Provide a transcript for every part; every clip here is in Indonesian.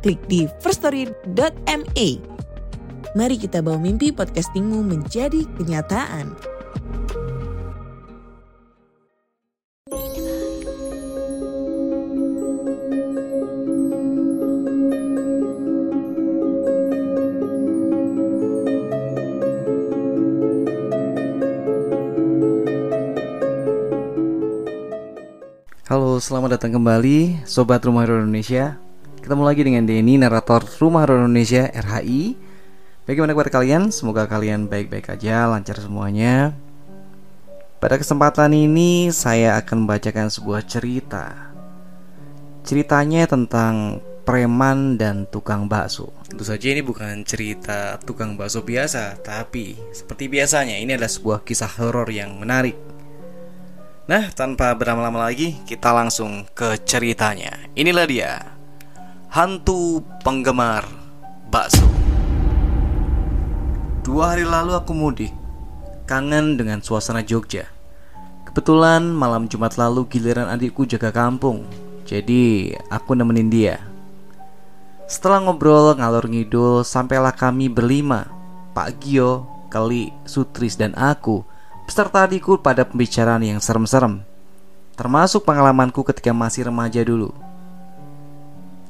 klik di firststory.me. Mari kita bawa mimpi podcastingmu menjadi kenyataan. Halo, selamat datang kembali Sobat Rumah Indonesia Ketemu lagi dengan Denny, narator Rumah Horor Indonesia RHI Bagaimana kabar kalian? Semoga kalian baik-baik aja, lancar semuanya. Pada kesempatan ini saya akan membacakan sebuah cerita. Ceritanya tentang preman dan tukang bakso. Tentu saja ini bukan cerita tukang bakso biasa Tapi seperti biasanya ini adalah sebuah kisah horor yang menarik. Nah, tanpa berlama-lama lagi, kita langsung ke ceritanya. Inilah dia, hantu penggemar bakso. Dua hari lalu aku mudik, kangen dengan suasana Jogja. Kebetulan malam Jumat lalu giliran adikku jaga kampung, jadi aku nemenin dia. Setelah ngobrol ngalor ngidul, sampailah kami berlima, Pak Gio, Keli, Sutris, dan aku beserta adikku pada pembicaraan yang serem-serem, termasuk pengalamanku ketika masih remaja dulu.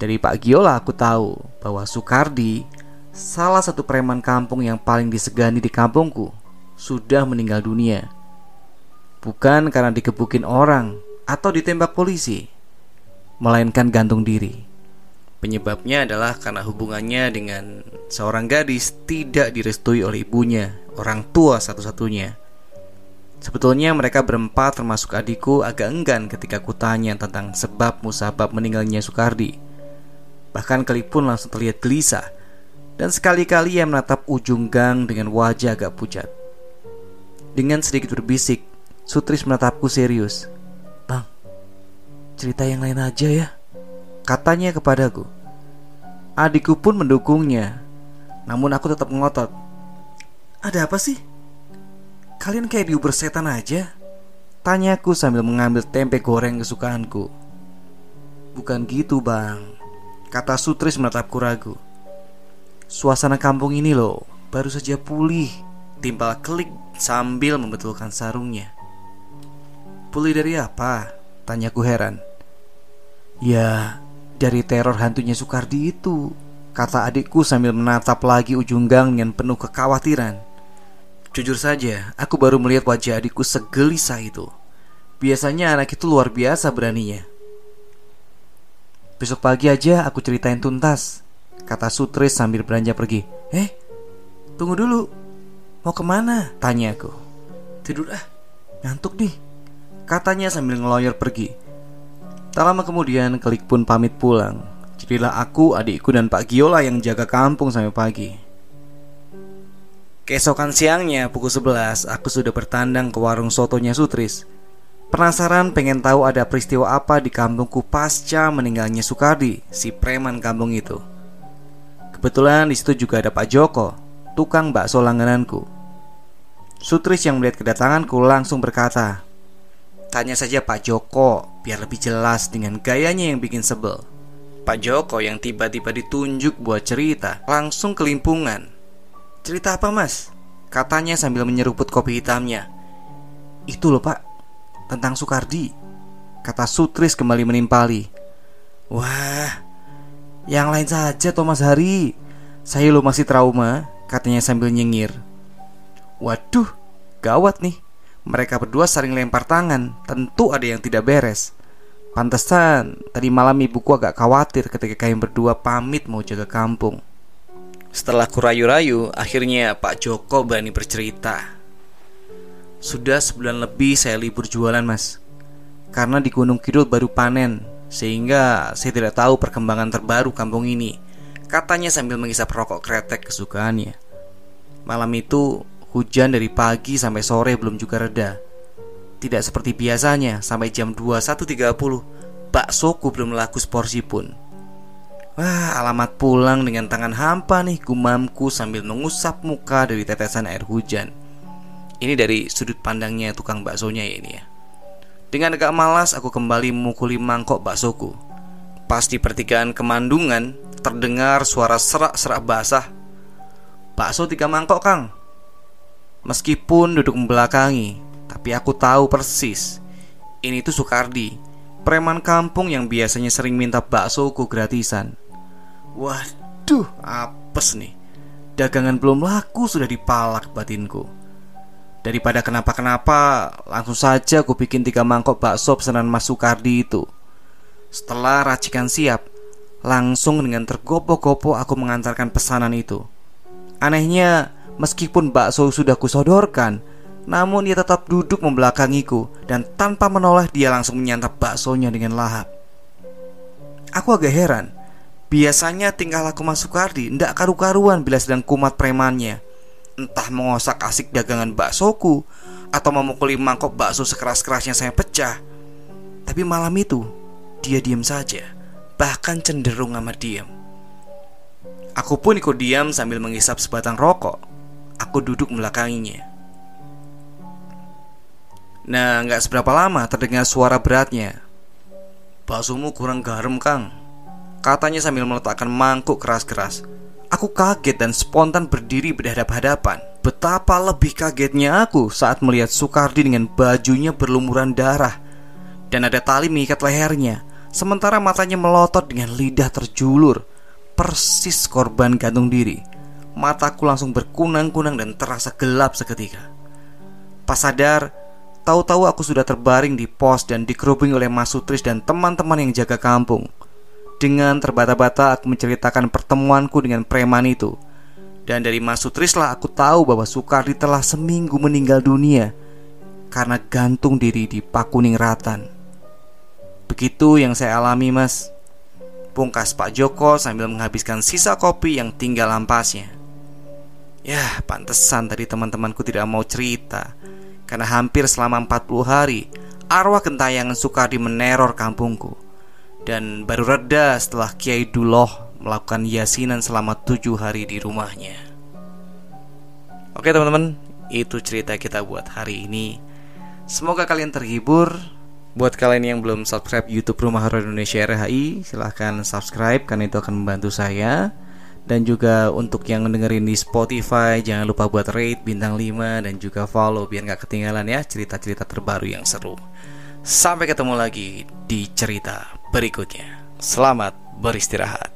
Dari Pak Giola aku tahu bahwa Soekardi, salah satu preman kampung yang paling disegani di kampungku, sudah meninggal dunia. Bukan karena dikebukin orang atau ditembak polisi, melainkan gantung diri. Penyebabnya adalah karena hubungannya dengan seorang gadis tidak direstui oleh ibunya, orang tua satu-satunya. Sebetulnya mereka berempat termasuk adikku agak enggan ketika kutanya tentang sebab musabab meninggalnya Soekardi. Bahkan Keli pun langsung terlihat gelisah dan sekali-kali ia menatap ujung gang dengan wajah agak pucat. Dengan sedikit berbisik, Sutris menatapku serius. Bang, cerita yang lain aja ya, katanya kepadaku. Adikku pun mendukungnya, namun aku tetap ngotot. Ada apa sih? Kalian kayak diuber setan aja Tanyaku sambil mengambil tempe goreng kesukaanku Bukan gitu bang Kata Sutris menatapku ragu Suasana kampung ini loh Baru saja pulih Timpal klik sambil membetulkan sarungnya Pulih dari apa? Tanyaku heran Ya dari teror hantunya Soekardi itu Kata adikku sambil menatap lagi ujung gang dengan penuh kekhawatiran Jujur saja, aku baru melihat wajah adikku segelisah itu. Biasanya anak itu luar biasa beraninya. Besok pagi aja aku ceritain tuntas, kata Sutris sambil beranjak pergi. Eh, tunggu dulu. Mau ke mana? Tanya aku. Tidur ah, ngantuk nih. Katanya sambil ngeloyor pergi. Tak lama kemudian Klik pun pamit pulang. Jadilah aku, adikku dan Pak Giola yang jaga kampung sampai pagi. Keesokan siangnya pukul 11 aku sudah bertandang ke warung sotonya Sutris. Penasaran pengen tahu ada peristiwa apa di kampungku pasca meninggalnya Sukardi, si preman kampung itu. Kebetulan di situ juga ada Pak Joko, tukang bakso langgananku. Sutris yang melihat kedatanganku langsung berkata, Tanya saja Pak Joko, biar lebih jelas dengan gayanya yang bikin sebel. Pak Joko yang tiba-tiba ditunjuk buat cerita, langsung kelimpungan Cerita apa mas? Katanya sambil menyeruput kopi hitamnya Itu loh pak Tentang Soekardi Kata Sutris kembali menimpali. Wah Yang lain saja Thomas Hari. Saya lo masih trauma Katanya sambil nyengir. Waduh Gawat nih. Mereka berdua saling lempar tangan. Tentu ada yang tidak beres. Pantesan Tadi malam ibuku agak khawatir ketika kalian berdua pamit mau jaga kampung. Setelah kurayu-rayu, akhirnya Pak Joko berani bercerita. Sudah sebulan lebih saya libur jualan mas Karena di Gunung Kidul baru panen Sehingga saya tidak tahu perkembangan terbaru kampung ini Katanya sambil mengisap rokok kretek kesukaannya. Malam itu hujan dari pagi sampai sore belum juga reda. Tidak seperti biasanya, sampai jam 21.30 baksoku belum laku seporsi pun. Wah, alamat pulang dengan tangan hampa nih gumamku sambil mengusap muka dari tetesan air hujan. Ini dari sudut pandangnya tukang baksonya ya ini ya. Dengan agak malas aku kembali memukuli mangkok baksoku. Pas di pertigaan kemandungan terdengar suara serak-serak basah. Bakso tiga mangkok, Kang. Meskipun duduk membelakangi, tapi aku tahu persis. Ini tuh Sukardi, preman kampung yang biasanya sering minta baksoku gratisan. Waduh, apes nih. Dagangan belum laku sudah dipalak batinku. Daripada kenapa-kenapa, langsung saja aku bikin tiga mangkok bakso pesanan Mas Sukardi itu. Setelah racikan siap, langsung dengan tergopoh-gopoh aku mengantarkan pesanan itu. Anehnya, meskipun bakso sudah kusodorkan, namun ia tetap duduk membelakangiku dan tanpa menoleh dia langsung menyantap baksonya dengan lahap. Aku agak heran. Biasanya tingkah laku Mas Sukardi tidak karu-karuan bila sedang kumat premannya entah mengosak asik dagangan baksoku atau memukuli mangkok bakso sekeras-kerasnya saya pecah. Tapi malam itu dia diam saja, bahkan cenderung amat diam. Aku pun ikut diam sambil menghisap sebatang rokok. Aku duduk melakanginya. Nah, nggak seberapa lama terdengar suara beratnya. Baksomu kurang garam, Kang. Katanya sambil meletakkan mangkuk keras-keras. Aku kaget dan spontan berdiri berhadap-hadapan. Betapa lebih kagetnya aku saat melihat Sukardi dengan bajunya berlumuran darah dan ada tali mengikat lehernya, sementara matanya melotot dengan lidah terjulur, persis korban gantung diri. Mataku langsung berkunang-kunang dan terasa gelap seketika. Pas sadar, tahu-tahu aku sudah terbaring di pos dan dikerubung oleh Mas Sutris dan teman-teman yang jaga kampung. Dengan terbata-bata aku menceritakan pertemuanku dengan preman itu. Dan dari Mas Sutrislah aku tahu bahwa Sukardi telah seminggu meninggal dunia Karena gantung diri di Pakuning Ratan. Begitu yang saya alami mas. Pungkas Pak Joko sambil menghabiskan sisa kopi yang tinggal lampasnya. Ya pantesan tadi teman-temanku tidak mau cerita. Karena hampir selama 40 hari Arwah gentayangan Sukardi meneror kampungku dan baru reda setelah Kiai Duloh melakukan yasinan selama tujuh hari di rumahnya. Oke teman-teman, itu cerita kita buat hari ini. Semoga kalian terhibur. Buat kalian yang belum subscribe YouTube Rumah Horor Indonesia RHI, silahkan subscribe karena itu akan membantu saya. Dan juga untuk yang dengerin di Spotify, jangan lupa buat rate bintang 5 dan juga follow biar nggak ketinggalan ya cerita-cerita terbaru yang seru. Sampai ketemu lagi di cerita berikutnya. Selamat beristirahat.